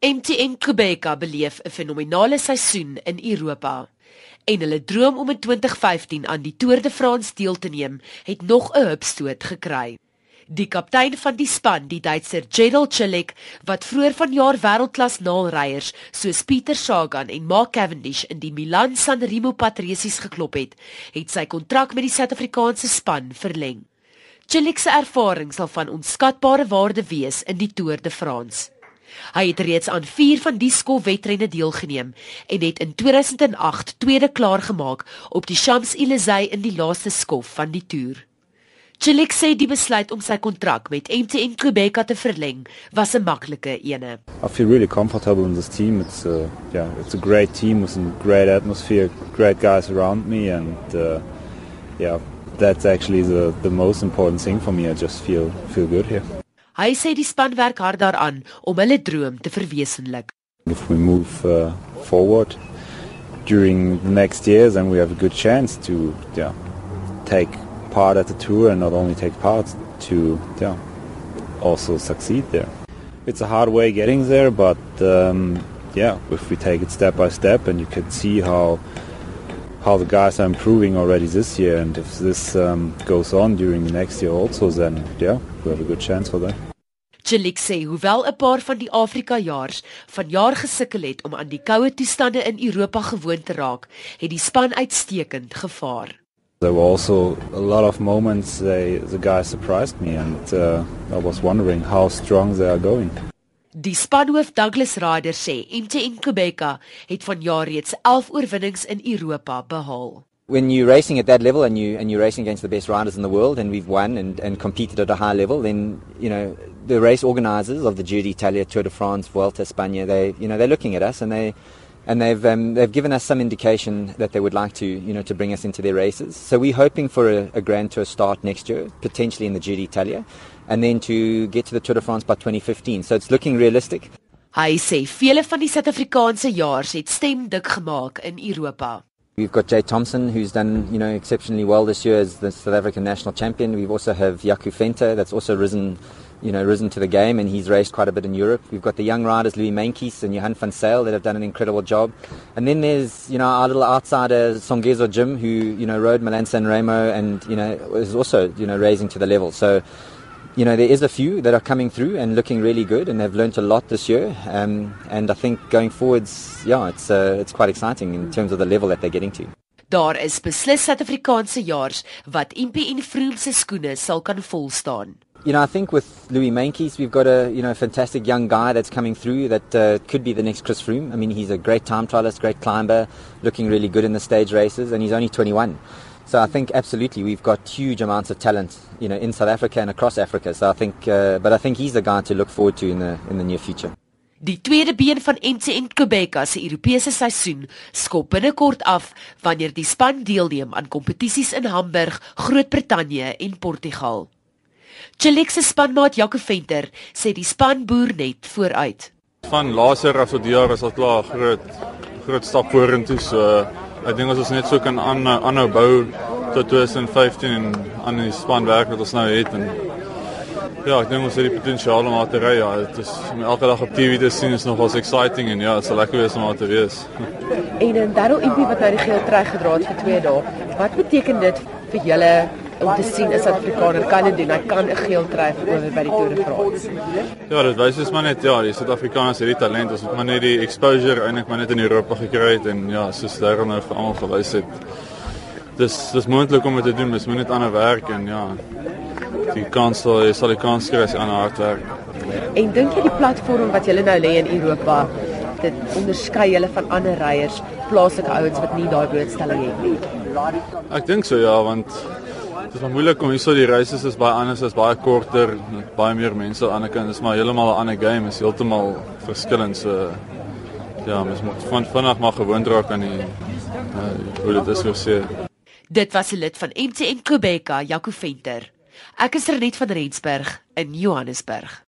MTN Quebec beleef 'n fenominale seisoen in Europa. En hulle droom om in 2015 aan die Tour de France deel te neem, het nog 'n hupstoot gekry. Die kaptein van die span, die Duitser Gerald Chilek, wat vroeër vanjaar wêreldklas naalryers soos Peter Sagan en Mark Cavendish in die Milan-San Remo patresies geklop het, het sy kontrak met die Suid-Afrikaanse span verleng. Chilek se ervaring sal van onskatbare waarde wees in die Tour de France. Hy het reeds aan 4 van die skofwedrenne deelgeneem en het in 2008 tweede klaar gemaak op die Champs-Élysées in die laaste skof van die toer. Chilik sê die besluit om sy kontrak met MTN Quebec te verleng was 'n maklike ene. I feel really comfortable in this team. It's a uh, yeah, it's a great team with a great atmosphere, great guys around me and uh, yeah, that's actually the the most important thing for me. I just feel feel good here. Hy sê die span werk hard daaraan om hulle droom te verwesenlik. If we move uh, forward during the next years and we have a good chance to yeah, take part at the tour and not only take part to yeah, also succeed there. It's a hard way getting there, but um, yeah, if we take it step by step, and you can see how how the guys are improving already this year, and if this um, goes on during the next year also, then yeah, we have a good chance for that. Chilik sê hoewel 'n paar van die Afrika jaars vanjaar gesukkel het om aan die koue toestande in Europa gewoon te raak, het die span uitstekend gevaar. There were also a lot of moments they, the guys surprised me and uh, I was wondering how strong they are going. Die spanhoof Douglas Ryder sê MTN Quebec het vanjaar reeds 11 oorwinnings in Europa behaal. When you're racing at that level and you and you're racing against the best riders in the world and we've won and, and competed at a high level then you know the race organizers of the Giro d'Italia Tour de France Vuelta España they you know they're looking at us and they and they've um, they've given us some indication that they would like to you know to bring us into their races. So we're hoping for a, a Grand Tour start next year, potentially in the Giro d'Italia, and then to get to the Tour de France by 2015. So it's looking realistic. Hy sê vele van die Suid-Afrikaanse jaars het stem dik gemaak in Europa. We've got Jay Thompson, who's done you know exceptionally well this year as the South African national champion. We also have Yaku Venter, that's also risen you know, risen to the game and he's raced quite a bit in Europe. We've got the young riders, Louis Mankies and Johan van Sale, that have done an incredible job. And then there's, you know, our little outsider, Songezo Jim, who, you know, rode Milan San Remo and, you know, is also, you know, raising to the level. So, you know, there is a few that are coming through and looking really good and they've learnt a lot this year. Um, and I think going forwards, yeah, it's, uh, it's quite exciting in terms of the level that they're getting to. Daar is beslis Suid-Afrikaanse jaars wat MP en Vroom se skoene sal kan vol staan. You know, I think with Louis Mankies, we've got a you know fantastic young guy that's coming through that uh, could be the next Chris Froome. I mean, he's a great time trialist, great climber, looking really good in the stage races, and he's only 21. So I think absolutely we've got huge amounts of talent, you know, in South Africa and across Africa. So I think, uh, but I think he's the guy to look forward to in the in the near future. Die tweede been van MTN Quebec se Europese seisoen skop binnekort af wanneer die span deelneem aan kompetisies in Hamburg, Groot-Brittanje en Portugal. Chilik se spanmaat Jaco Venter sê die span boer net vooruit. Van laaste jaar af tot jaar is dit klaar groot groot stap vorentoe so ek dink ons is net so kan aan aanhou bou tot 2015 en aan die span werk wat ons nou het en ja, ek dink ons het die potensiaal om te ry. Ja, dit is om elke dag op TV te sien is nogals exciting en ja, dit sal lekker wees om daar te wees. En dan Darryl Impie wat nou die geel trui gedra het vir 2 dae. Wat beteken dit vir julle om te sien is Suid-Afrikaner kan dit doen. Hy kan 'n geel trui oor by die Tour de France. Ja, dit wys ons maar net ja, die Suid-Afrikaners het die talent. Ons moet maar net die exposure eintlik maar net in Europa gekry het en ja, soos daar nou vir almal gewys het. Dis dis moontlik om dit te doen, mens moet net aanhou werk en ja. Die kans sal jy sal die kans kry as jy aan hard werk. En dink jy die platform wat julle nou lê in Europa dit onderskei julle van ander ryers, plaaslike ouens wat nie daai blootstelling het nie? Ek dink so ja, want Dit is maar moeilik om hierso die reise is baie anders, is baie korter, baie meer mense aan die kant. Dit is maar heeltemal 'n ander game, is heeltemal verskillend. So ja, mens moet van vanaand maar gewoond raak aan die uh, hoe dit is gesê. Dit was 'n lid van MTN Quebec, Jaco Venter. Ek is Renet van Rensburg in Johannesburg.